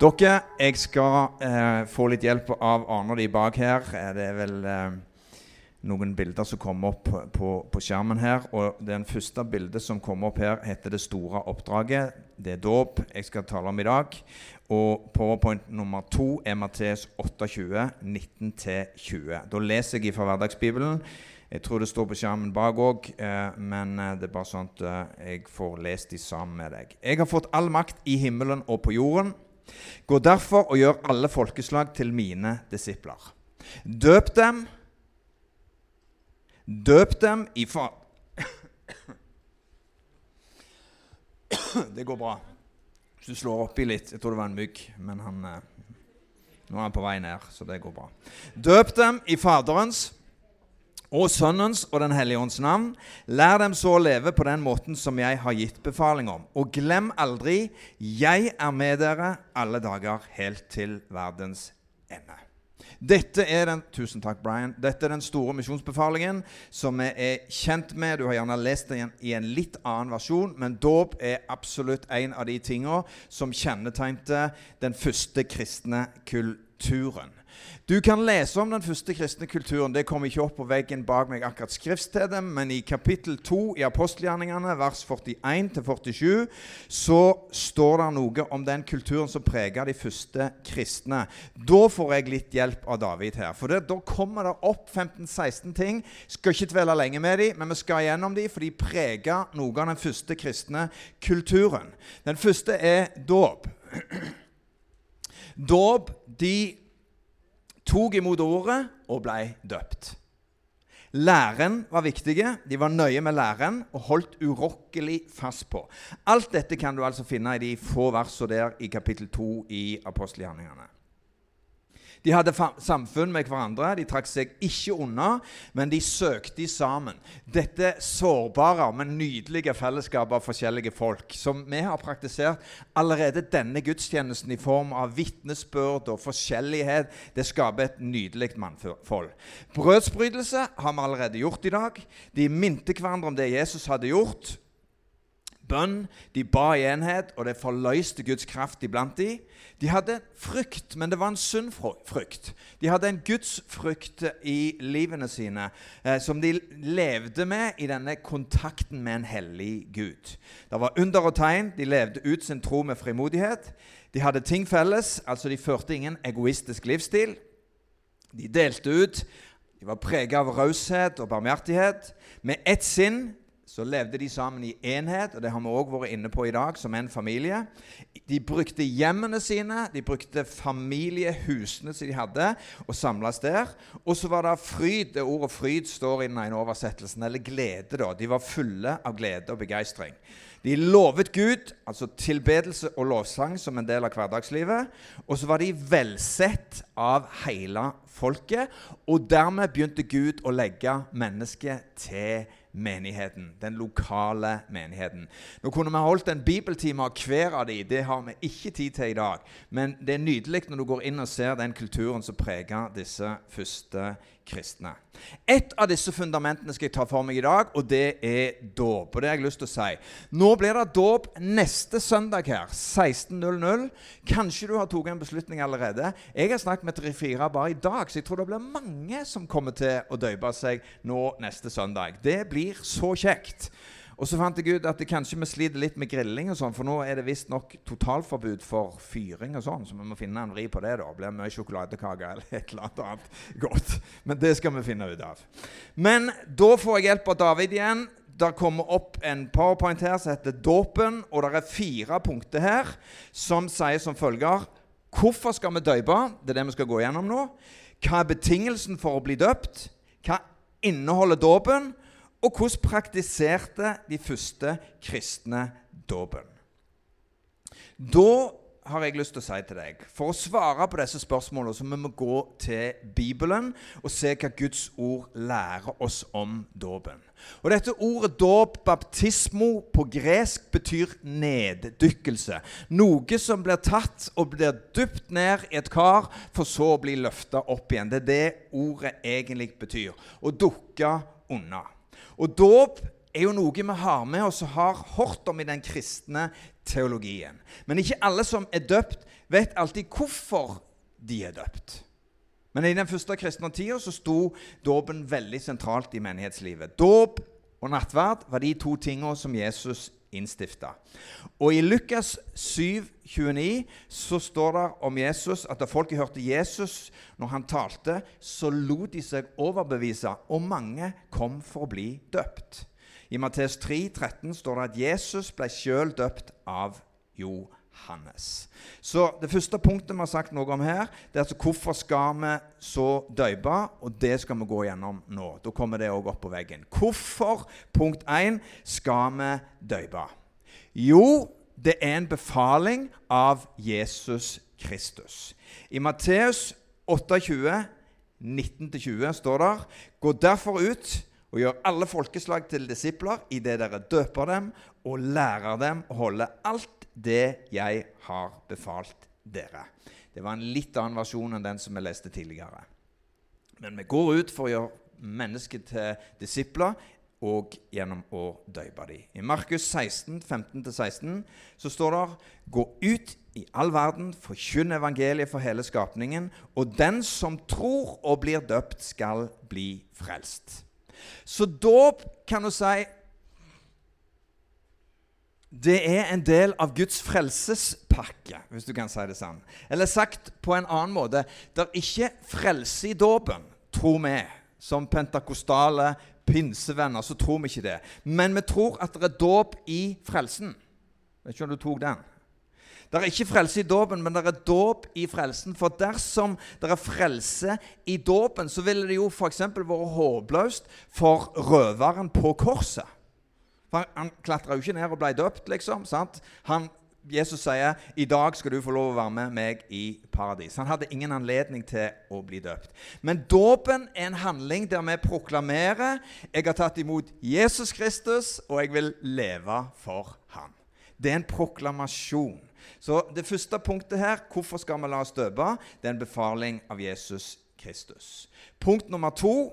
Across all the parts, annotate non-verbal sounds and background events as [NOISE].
Dere, jeg skal eh, få litt hjelp av Arne de bak her. Eh, det er vel eh, noen bilder som kommer opp på, på, skjermen her. Og Den første bildet som kommer opp her, heter 'Det store oppdraget'. Det er dåp jeg skal tale om i dag. Og powerpoint nummer to er Matteus 28, 19-20. Da leser jeg fra Hverdagsbibelen. Jeg tror det står på skjermen bak òg, eh, men eh, det er bare sånn at jeg får lest de sammen med deg. Jeg har fått all makt i himmelen og på jorden. Gå derfor og gjør alle folkeslag til mine disipler. Døp dem Døp dem i fa... Det går bra. Hvis du slår oppi litt Jeg tror det var en mygg, men han eh, Nå er han på vei ned, så det går bra. Døp dem i Faderens og Sønnens og Den hellige ånds navn. Lær dem så å leve på den måten som jeg har gitt befaling om. Og glem aldri, jeg er med dere alle dager helt til verdens ende. Dette er den tusen takk, Brian, dette er den store misjonsbefalingen som vi er kjent med. Du har gjerne lest den i en litt annen versjon, men dåp er absolutt en av de tingene som kjennetegnte den første kristne kulturen. Du kan lese om den første kristne kulturen. Det kommer ikke opp på veggen bak meg akkurat skriftstedet, men i kapittel 2 i apostelgjerningene, vers 41-47, så står det noe om den kulturen som preger de første kristne. Da får jeg litt hjelp av David her. For det, da kommer det opp 15-16 ting. Skal ikke dvele lenge med dem, men vi skal gjennom dem, for de preger noe av den første kristne kulturen. Den første er dåp. [CLEARS THROAT] Dåp de tok imot ordet og ble døpt. Læren var viktige. De var nøye med læren og holdt urokkelig fast på. Alt dette kan du altså finne i de få versene der i kapittel 2 i apostelgjerningene. De hadde samfunn med hverandre. De trakk seg ikke unna, men de søkte sammen. Dette sårbare, men nydelige fellesskapet av forskjellige folk, som vi har praktisert allerede denne gudstjenesten i form av vitnesbyrd og forskjellighet, det skaper et nydelig mannfold. Brødsbrytelse har vi allerede gjort i dag. De minte hverandre om det Jesus hadde gjort bønn, de ba i enhet, og det forløste Guds kraft iblant de. De hadde frykt, men det var en sunn frykt. De hadde en gudsfrykt i livene sine eh, som de levde med i denne kontakten med en hellig Gud. Det var under og tegn. De levde ut sin tro med frimodighet. De hadde ting felles, altså de førte ingen egoistisk livsstil. De delte ut. De var preget av raushet og barmhjertighet. Med ett sinn så levde de sammen i enhet, og det har vi òg vært inne på i dag, som en familie. De brukte hjemmene sine, de brukte familiehusene som de hadde, og samles der. Og så var det fryd. Det ordet 'fryd' står i den ene oversettelsen, eller glede. da. De var fulle av glede og begeistring. De lovet Gud, altså tilbedelse og lovsang, som en del av hverdagslivet. Og så var de velsett av hele folket, og dermed begynte Gud å legge mennesket til menigheten. Den lokale menigheten. Nå kunne vi holdt en bibeltime av hver av de, det har vi ikke tid til i dag. Men det er nydelig når du går inn og ser den kulturen som preger disse første kristne. Et av disse fundamentene skal jeg ta for meg i dag, og det er dåp. Og det har jeg lyst til å si. Nå blir det dåp neste søndag her, 16.00. Kanskje du har tatt en beslutning allerede. Jeg har snakket med tre-fire bare i dag, så jeg tror det blir mange som kommer til å døpe seg nå neste søndag. Det blir så kjekt. Og så fant jeg ut at det kanskje vi sliter litt med grilling, og sånn, for nå er det visstnok totalforbud for fyring og sånn, så vi må finne en vri på det. da. Blir mye sjokoladekake eller et eller annet godt. Men det skal vi finne ut av. Men da får jeg hjelp av David igjen. Det kommer opp en powerpoint her som heter 'Dåpen', og det er fire punkter her som sier som følger Hvorfor skal vi døpe? Det er det vi skal gå gjennom nå. Hva er betingelsen for å bli døpt? Hva inneholder dåpen? Og hvordan praktiserte de første kristne dåpen? Da har jeg lyst til å si til deg For å svare på disse spørsmålene så må vi gå til Bibelen og se hva Guds ord lærer oss om dåpen. Og Dette ordet dåp, baptismo, på gresk betyr neddykkelse. Noe som blir tatt og blir dypt ned i et kar, for så å bli løfta opp igjen. Det er det ordet egentlig betyr. Å dukke unna. Og dåp er jo noe vi har med oss og har hørt om i den kristne teologien. Men ikke alle som er døpt, vet alltid hvorfor de er døpt. Men i den første kristne tida så sto dåpen veldig sentralt i menighetslivet. Dåp og nattverd var de to tingene som Jesus innstifta. Og i Lukas 7, 29 så står det om Jesus at da folket hørte Jesus når han talte, så lot de seg overbevise, og mange kom for å bli døpt. I Mattes 3, 13 står det at Jesus ble sjøl døpt av Johannes. Så Det første punktet vi har sagt noe om her, det er altså hvorfor skal vi så døype, og det skal vi gå gjennom nå. Da kommer det òg opp på veggen. Hvorfor, punkt 1, skal vi døype? Jo, det er en befaling av Jesus Kristus. I Matteus 28, 19-20 står det Gå derfor ut og gjør alle folkeslag til disipler idet dere døper dem og lærer dem å holde alt det jeg har befalt dere. Det var en litt annen versjon enn den som vi leste tidligere. Men vi går ut for å gjøre mennesket til disipler og gjennom å døype dem. I Markus 16, 15-16 så står det Gå ut i all verden, forkynn evangeliet for hele skapningen, og den som tror og blir døpt, skal bli frelst. Så dåp kan du si det er en del av Guds frelsespakke, hvis du kan si det sånn. Eller sagt på en annen måte Det er ikke frelse i dåpen, tror vi. Som pentakostale pinsevenner så tror vi ikke det. Men vi tror at det er dåp i frelsen. Vet ikke om du tok den? Det er ikke frelse i dåpen, men det er dåp i frelsen. For dersom det er frelse i dåpen, så ville det jo f.eks. vært håpløst for røveren på korset. For Han klatra jo ikke ned og ble døpt, liksom. sant? Han, Jesus sier i dag skal du få lov å være med meg i paradis. Han hadde ingen anledning til å bli døpt. Men dåpen er en handling der vi proklamerer jeg har tatt imot Jesus Kristus, og jeg vil leve for ham. Det er en proklamasjon. Så det første punktet her, hvorfor skal vi la oss døpe, det er en befaling av Jesus Kristus. Punkt nummer to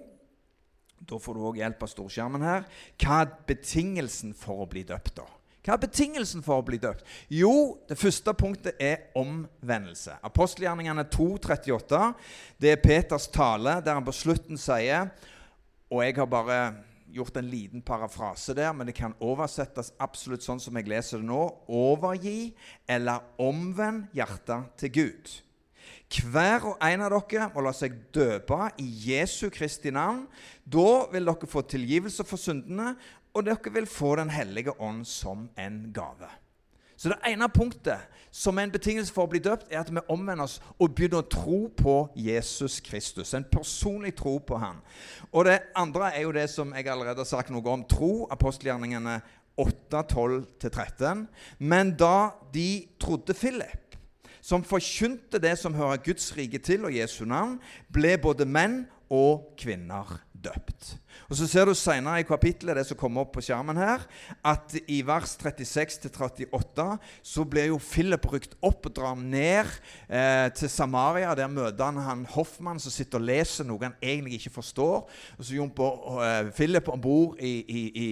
da får du òg hjelp av storskjermen her. Hva er betingelsen for å bli døpt, da? Hva er betingelsen for å bli døpt? Jo, det første punktet er omvendelse. Apostelgjerningene 2,38. Det er Peters tale der han på slutten sier Og jeg har bare gjort en liten parafrase der, men det kan oversettes absolutt sånn som jeg leser det nå. Overgi eller omvend hjertet til Gud. Hver og en av dere må la seg døpe i Jesu Kristi navn. Da vil dere få tilgivelse for syndene, og dere vil få Den hellige ånd som en gave. Så det ene punktet som er en betingelse for å bli døpt, er at vi omvender oss og begynner å tro på Jesus Kristus. En personlig tro på han. Og det andre er jo det som jeg allerede har sagt noe om. Tro. Apostelgjerningene 8, 12-13. Men da de trodde Philip, som forkynte det som hører Guds rike til og Jesu navn, ble både menn og kvinner døpt. Og Så ser du senere i kapittelet det som kommer opp på skjermen her, at i vers 36-38 så blir jo Philip rykt opp og drar ned eh, til Samaria. Der møter han han hoffmann som sitter og leser noe han egentlig ikke forstår. Og Så jumper eh, Philip om bord i, i, i,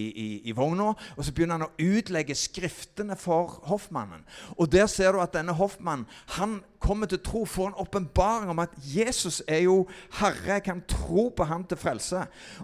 i, vogna, og så begynner han å utlegge skriftene for hoffmannen. Og Der ser du at denne hoffmannen han kommer til tro, får en åpenbaring om at Jesus er jo Herre. Jeg kan tro på ham til frelse.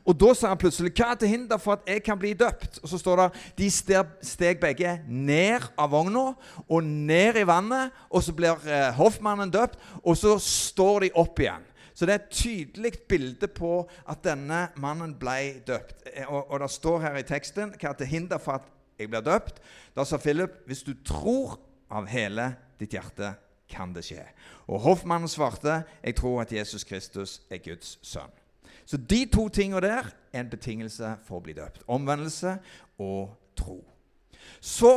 Og Da sa han plutselig hva er til hinder for at jeg kan bli døpt? Og Så står det de steg begge ned av vogna og ned i vannet. Og så blir eh, hoffmannen døpt, og så står de opp igjen. Så det er et tydelig bilde på at denne mannen ble døpt. Eh, og, og det står her i teksten hva er til hinder for at jeg blir døpt. Da sa Philip hvis du tror av hele ditt hjerte kan det skje. Og hoffmannen svarte, 'Jeg tror at Jesus Kristus er Guds sønn'. Så de to tingene der er en betingelse for å bli døpt. Omvendelse og tro. Så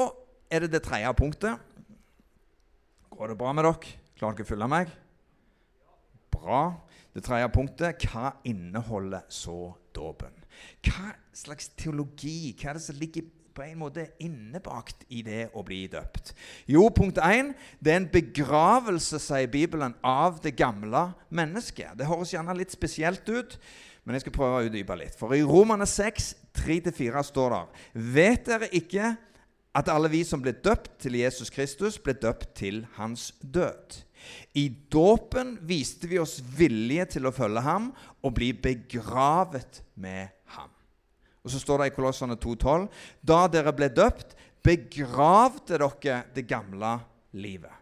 er det det tredje punktet. Går det bra med dere? Klarer dere å følge meg? Bra. Det tredje punktet hva inneholder så dåpen? Hva slags teologi? Hva er det som ligger på en måte innebakt i det å bli døpt? Jo, punkt 1. Det er en begravelse, sier Bibelen, av det gamle mennesket. Det høres gjerne litt spesielt ut, Men jeg skal prøve å utdype litt. For i Romane 6, 3-4 står det Vet dere ikke at alle vi som ble døpt til Jesus Kristus, ble døpt til hans død? I dåpen viste vi oss villige til å følge ham og bli begravet med. Og så står det i Kolossene 2,12.: Da dere ble døpt, begravde dere det gamle livet.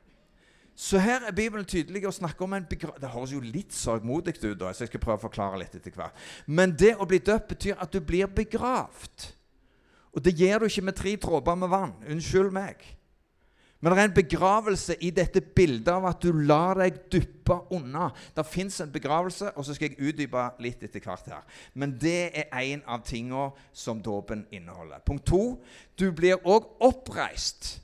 Så her er Bibelen tydelig og snakker om en begrav... Det høres jo litt sorgmodig ut, da, så jeg skal prøve å forklare litt etter hvert. Men det å bli døpt betyr at du blir begravd. Og det gjør du ikke med tre dråper med vann. Unnskyld meg. Men det er en begravelse i dette bildet av at du lar deg duppe unna. Det fins en begravelse, og så skal jeg utdype litt etter hvert her. Men det er en av tingene som dåpen inneholder. Punkt to du blir òg oppreist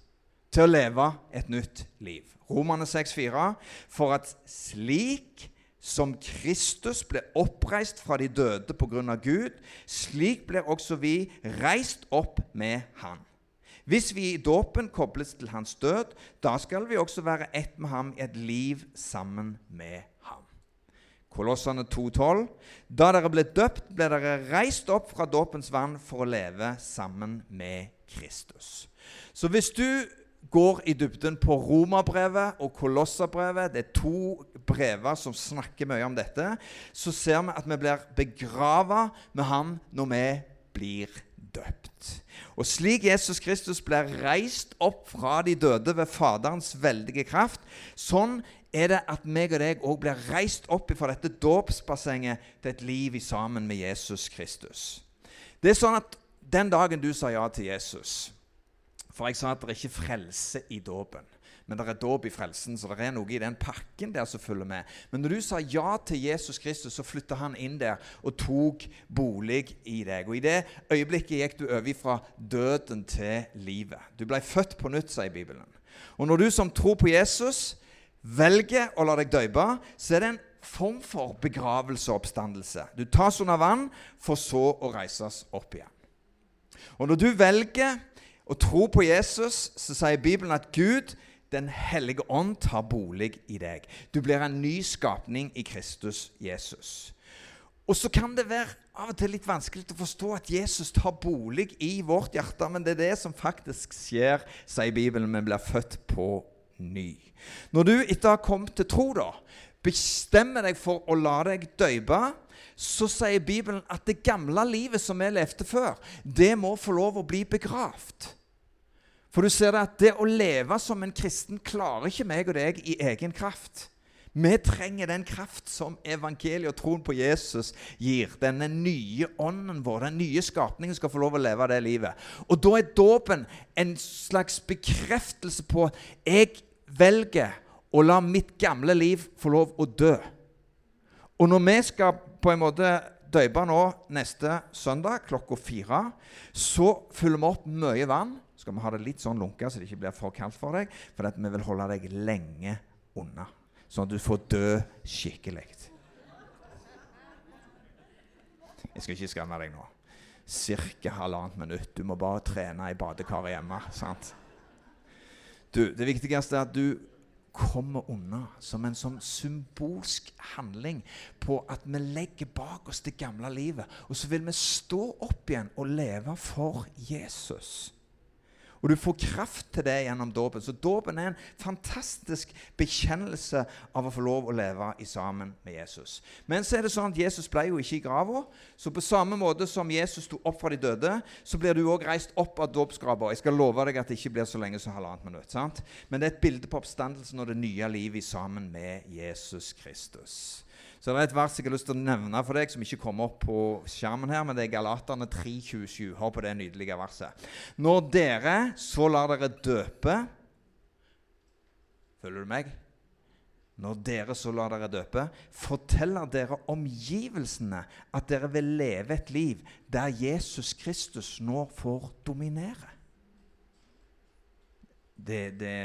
til å leve et nytt liv. Romane 6,4.: For at slik som Kristus ble oppreist fra de døde av Gud, slik blir også vi reist opp med Han. Hvis vi i dåpen kobles til hans død, da skal vi også være ett med ham i et liv sammen med ham. Kolossene 2,12.: Da dere ble døpt, ble dere reist opp fra dåpens vann for å leve sammen med Kristus. Så hvis du går i dybden på Romerbrevet og Kolosserbrevet. Det er to brever som snakker mye om dette. Så ser vi at vi blir begrava med ham når vi blir døpt. Og slik Jesus Kristus blir reist opp fra de døde ved Faderens veldige kraft, sånn er det at meg og deg òg blir reist opp fra dette dåpsbassenget til et liv i sammen med Jesus Kristus. Det er sånn at den dagen du sa ja til Jesus for jeg sa at det er ikke frelse i dåpen. Men det er dåp i frelsen, så det er noe i den pakken der som følger med. Men når du sa ja til Jesus Kristus, så flytta han inn der og tok bolig i deg. Og I det øyeblikket gikk du over fra døden til livet. Du ble født på nytt, sier Bibelen. Og når du som tror på Jesus, velger å la deg døpe, så er det en form for begravelse og oppstandelse. Du tas under vann, for så å reises opp igjen. Og når du velger å tro på Jesus, så sier Bibelen at Gud, Den hellige ånd, tar bolig i deg. Du blir en ny skapning i Kristus Jesus. Og så kan det være av og til litt vanskelig å forstå at Jesus tar bolig i vårt hjerte, men det er det som faktisk skjer, sier Bibelen. Vi blir født på ny. Når du etter å ha kommet til tro, da, bestemmer deg for å la deg døype, så sier Bibelen at det gamle livet som vi levde før, det må få lov å bli begravd. For du ser det at det å leve som en kristen klarer ikke meg og deg i egen kraft. Vi trenger den kraft som evangeliet og troen på Jesus gir. Denne nye ånden vår, den nye skapningen, skal få lov å leve det livet. Og da er dåpen en slags bekreftelse på at jeg velger å la mitt gamle liv få lov å dø. Og når vi skal på en måte døype nå neste søndag klokka fire, så fyller vi opp mye vann skal vi ha det litt sånn lunka, så det ikke blir for kaldt for deg. For vi vil holde deg lenge unna, sånn at du får dø skikkelig. Jeg skal ikke skamme deg nå. Ca. halvannet minutt. Du må bare trene i badekaret hjemme. sant? Du, Det viktigste er at du kommer unna som en sånn symbolsk handling på at vi legger bak oss det gamle livet. Og så vil vi stå opp igjen og leve for Jesus. Og du får kraft til det gjennom dåpen. Så dåpen er en fantastisk bekjennelse av å få lov å leve i sammen med Jesus. Men så er det sånn at Jesus ble jo ikke i grava. Så på samme måte som Jesus sto opp fra de døde, så blir du òg reist opp av dåpsgrava. Jeg skal love deg at det ikke blir så lenge som halvannet minutt. sant? Men det er et bilde på oppstandelsen og det nye livet sammen med Jesus Kristus. Så det er et vers jeg har lyst til å nevne for deg, som ikke kommer opp på skjermen her, men det er Galaterne 3,27. Hør på det nydelige verset. Når dere så lar dere døpe Følger du meg? Når dere så lar dere døpe, forteller dere omgivelsene at dere vil leve et liv der Jesus Kristus nå får dominere. Det, det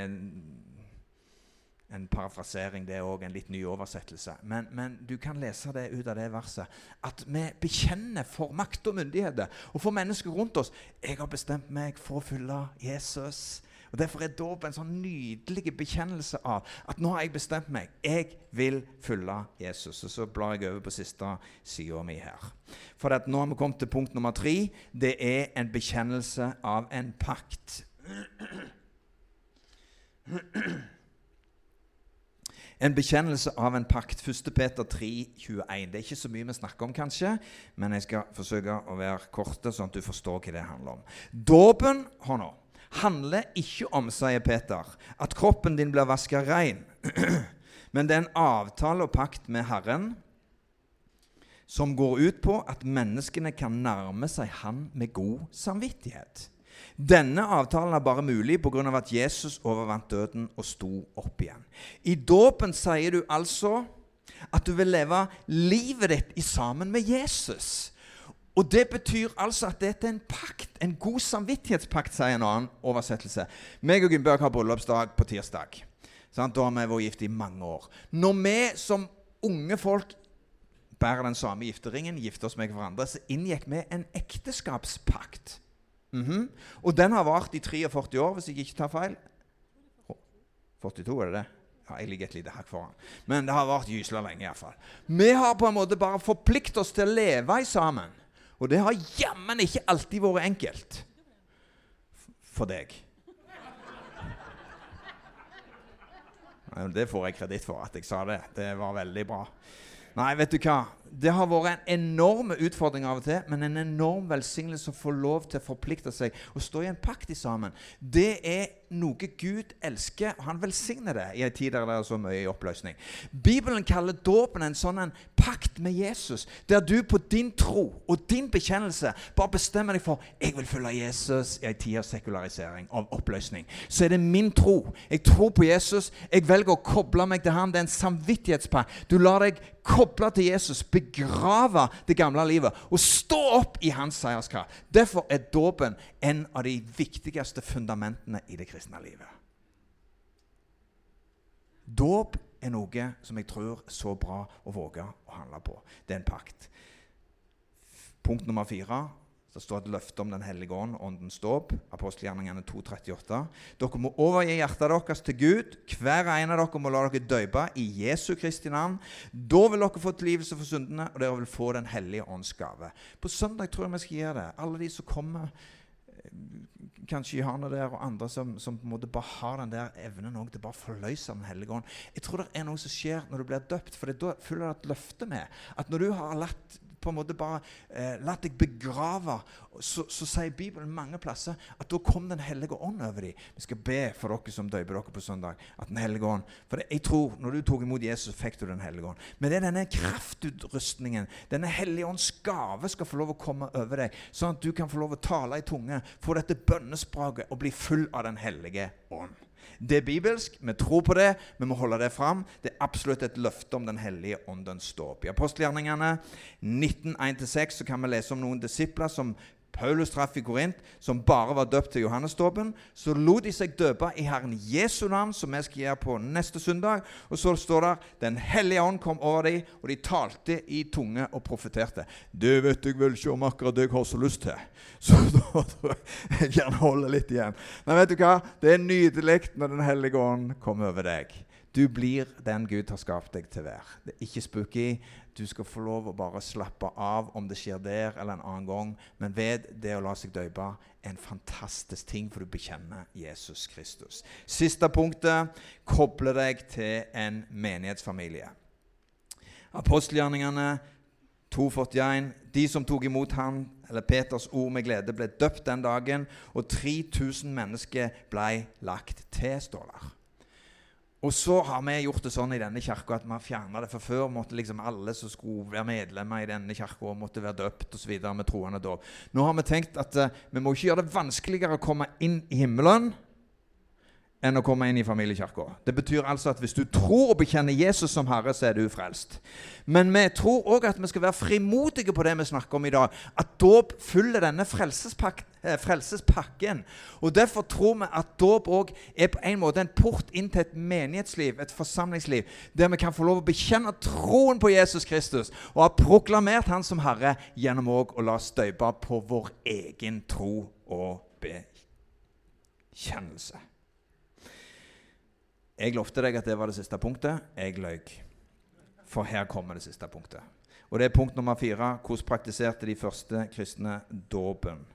en parafrasering, det er òg en litt ny oversettelse. Men, men, du kan lese det ut av det verset. At vi bekjenner for makt og myndigheter og for mennesker rundt oss. Jeg har bestemt meg for å følge Jesus. Og Derfor er dåp en sånn nydelig bekjennelse av at nå har jeg bestemt meg. Jeg vil følge Jesus. Og Så blar jeg over på siste sida mi her. For at nå har vi kommet til punkt nummer tre. Det er en bekjennelse av en pakt. [CLEARS THROAT] En bekjennelse av en pakt. 1. Peter 3, 21. Det er ikke så mye vi snakker om, kanskje, men jeg skal forsøke å være korte, sånn at du forstår hva det handler om. Dåpen handler ikke om, sier Peter, at kroppen din blir vaska rein. [CLEARS THROAT] men det er en avtale og pakt med Herren som går ut på at menneskene kan nærme seg Han med god samvittighet. Denne avtalen er bare mulig pga. at Jesus overvant døden og sto opp igjen. I dåpen sier du altså at du vil leve livet ditt i sammen med Jesus. Og Det betyr altså at dette er en pakt, en god samvittighetspakt, sier en annen oversettelse. Meg og Gunnbjørg har bryllupsdag på tirsdag. Sånn, Da har vi vært gift i mange år. Når vi som unge folk bærer den samme gifteringen, gifter oss med hverandre, så inngikk vi en ekteskapspakt. Mm -hmm. Og den har vart i 43 år, hvis jeg ikke tar feil. 42, er det det? Ja, jeg ligger et lite hakk foran. Men det har vart gysla lenge iallfall. Vi har på en måte bare forpliktet oss til å leve sammen. Og det har jammen ikke alltid vært enkelt for deg. Det får jeg kreditt for at jeg sa det. Det var veldig bra. Nei, vet du hva? Det har vært en enorm utfordring av og til, men en enorm velsignelse å få lov til å forplikte seg og stå i en pakt i sammen. Det er noe Gud elsker, og han velsigner det i en tid der det er så mye i oppløsning. Bibelen kaller dåpen en sånn en pakt med Jesus, der du på din tro og din bekjennelse bare bestemmer deg for jeg vil følge Jesus i en tid av sekularisering, av oppløsning. Så er det min tro. Jeg tror på Jesus. Jeg velger å koble meg til ham. Det er en samvittighetspakt. Du lar deg koble til Jesus, begrave det gamle livet og stå opp i hans seierskraft. Derfor er dåpen en av de viktigste fundamentene i det kristne livet. Dåp er noe som jeg tror er så bra å våge å handle på. Det er en pakt. Punkt nummer fire det står et løfte om Den hellige ånd, åndens dåp. Apostelgjerningene 2,38. Dere må overgi hjertet deres til Gud. Hver en av dere må la dere døpe i Jesu Kristi navn. Da vil dere få tilgivelse for syndene, og dere vil få Den hellige ånds gave. På søndag tror jeg vi skal gjøre det. Alle de som kommer eh, kanskje Johanne der og andre som, som, på en måte bare har den der evnen til bare å forløse Den hellige ånd. Jeg tror det er noe som skjer når du blir døpt, for da følger det et løfte med. At når du har latt på en måte bare eh, La deg begrave. Så, så, sier Bibelen mange plasser at da kom Den hellige ånd over dem. Vi skal be for dere som døper dere på søndag. at den hellige ånd, For det, jeg tror når du tok imot Jesus, fikk du Den hellige ånd. Men det er denne kraftutrustningen, denne hellige ånds gave, skal få lov å komme over deg. Sånn at du kan få lov å tale i tunge, få dette bønnespråket og bli full av Den hellige ånd. Det er bibelsk. Vi tror på det. Vi må holde det fram. Det er absolutt et løfte om Den hellige åndens dåp. I apostelgjerningene 19.1-6 kan vi lese om noen disipler som Paulus traff i Korint, som bare var døpt til Johannesdåpen. Så lot de seg døpe i Herren Jesu navn, som vi skal gjøre på neste søndag. Og så står det Den hellige ånd kom over dem, og de talte i tunge og profeterte. Det vet jeg vel ikke om akkurat jeg har så lyst til. [LAUGHS] Så da tror jeg gjerne holder litt igjen. Men vet du hva? Det er nydelig når Den hellige ånd kommer over deg. Du blir den Gud har skapt deg til å være. Det er ikke spooky. Du skal få lov å bare slappe av om det skjer der eller en annen gang. Men ved det å la seg døpe er en fantastisk ting, for du bekjenner Jesus Kristus. Siste punktet kobler deg til en menighetsfamilie. Apostelgjerningene 2,41. De som tok imot han, eller Peters ord med glede, ble døpt den dagen, og 3000 mennesker ble lagt til, står der. Og så har vi gjort det sånn i denne kirka at vi har fjerna det. For før måtte liksom alle som skulle være medlemmer i denne kirka, måtte være døpt osv. med troende dåp. Nå har vi tenkt at uh, vi må ikke gjøre det vanskeligere å komme inn i himmelen enn å komme inn i familiekirka. Det betyr altså at hvis du tror og bekjenner Jesus som Herre, så er du frelst. Men vi tror òg at vi skal være frimodige på det vi snakker om i dag. At dåp følger denne frelsespak eh, frelsespakken. Og Derfor tror vi at dåp òg er på en måte en port inn til et menighetsliv, et forsamlingsliv, der vi kan få lov å bekjenne troen på Jesus Kristus og ha proklamert Han som Herre gjennom òg å la oss døype på vår egen tro og bekjennelse. Jeg lovte deg at det var det siste punktet. Jeg løy. For her kommer det siste punktet. Og det er punkt nummer fire. Hvordan praktiserte de første kristne dåpen?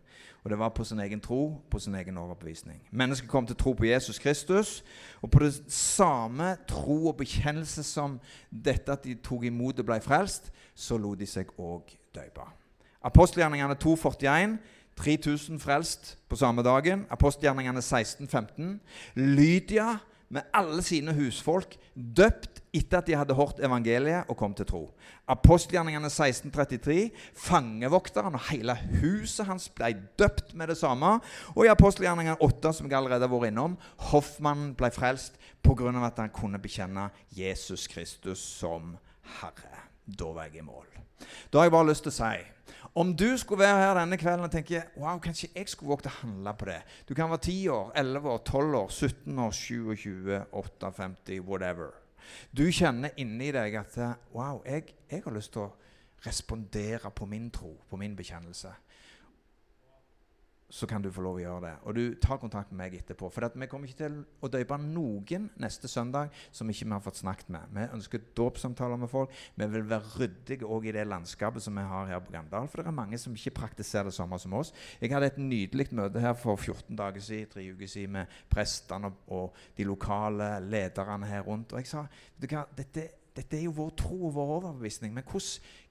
Og det var på sin egen tro, på sin egen overbevisning. Mennesker kom til tro på Jesus Kristus. Og på det samme tro og bekjennelse som dette at de tok imot og ble frelst, så lot de seg òg døpe. Apostelgjerningene 2,41 3000 frelst på samme dagen. Apostelgjerningene 16,15. Lydia med alle sine husfolk døpt etter at de hadde hørt evangeliet og kom til tro. Apostelgjerningene 1633. Fangevokteren og hele huset hans ble døpt med det samme. Og i apostelgjerningene 8, som jeg allerede har vært innom, hoffmannen ble frelst pga. at han kunne bekjenne Jesus Kristus som Herre. Da var jeg i mål. Da har jeg bare lyst til å si om du skulle være her denne kvelden og tenke wow, kanskje jeg skulle våge å handle på det Du kan være 10 år, 11 år, 12 år, 17 år, 27, 58, whatever. Du kjenner inni deg at wow, jeg, jeg har lyst til å respondere på min tro, på min bekjennelse så kan du få lov å gjøre det. Og du tar kontakt med meg etterpå. For vi kommer ikke til å døpe noen neste søndag som ikke vi har fått snakket med. Vi ønsker dåpssamtaler med folk. Vi vil være ryddige òg i det landskapet som vi har her på Gandal. For det er mange som ikke praktiserer det samme som oss. Jeg hadde et nydelig møte her for 14 dager siden, tre uker siden med prestene og, de lokale lederne her rundt. Og jeg sa dette, dette er jo vår tro og vår overbevisning. Men hvordan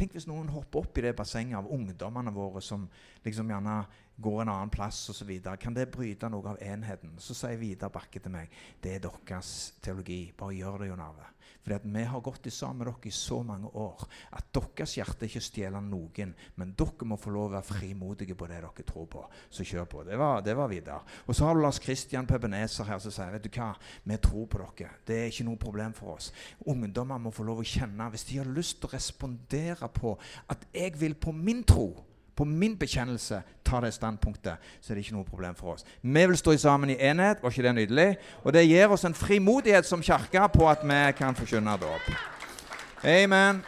Tenk hvis noen hopper opp i det bassenget av ungdommene våre som liksom gjerne går en annen plass osv. Kan det bryte noe av enheten? Så sier Vidar Bakke til meg det er deres teologi. Bare gjør det, Jon Arve. For vi har gått sammen med dere i så mange år at deres hjerte ikke stjeler noen, men dere må få lov å være frimodige på det dere tror på. Så kjør på. Det var, var Vidar. Og så har du Lars Kristian Pebeneser her som sier vet du hva, vi tror på dere. Det er ikke noe problem for oss. Ungdommer må få lov å kjenne, hvis de har lyst til å respondere på at jeg vil på min tro på min bekjennelse tar det standpunktet, så er det ikke noe problem for oss. Vi vil stå sammen i enhet. Var ikke det nydelig? Og det gir oss en frimodighet som kirke på at vi kan forkynne dåp. Amen.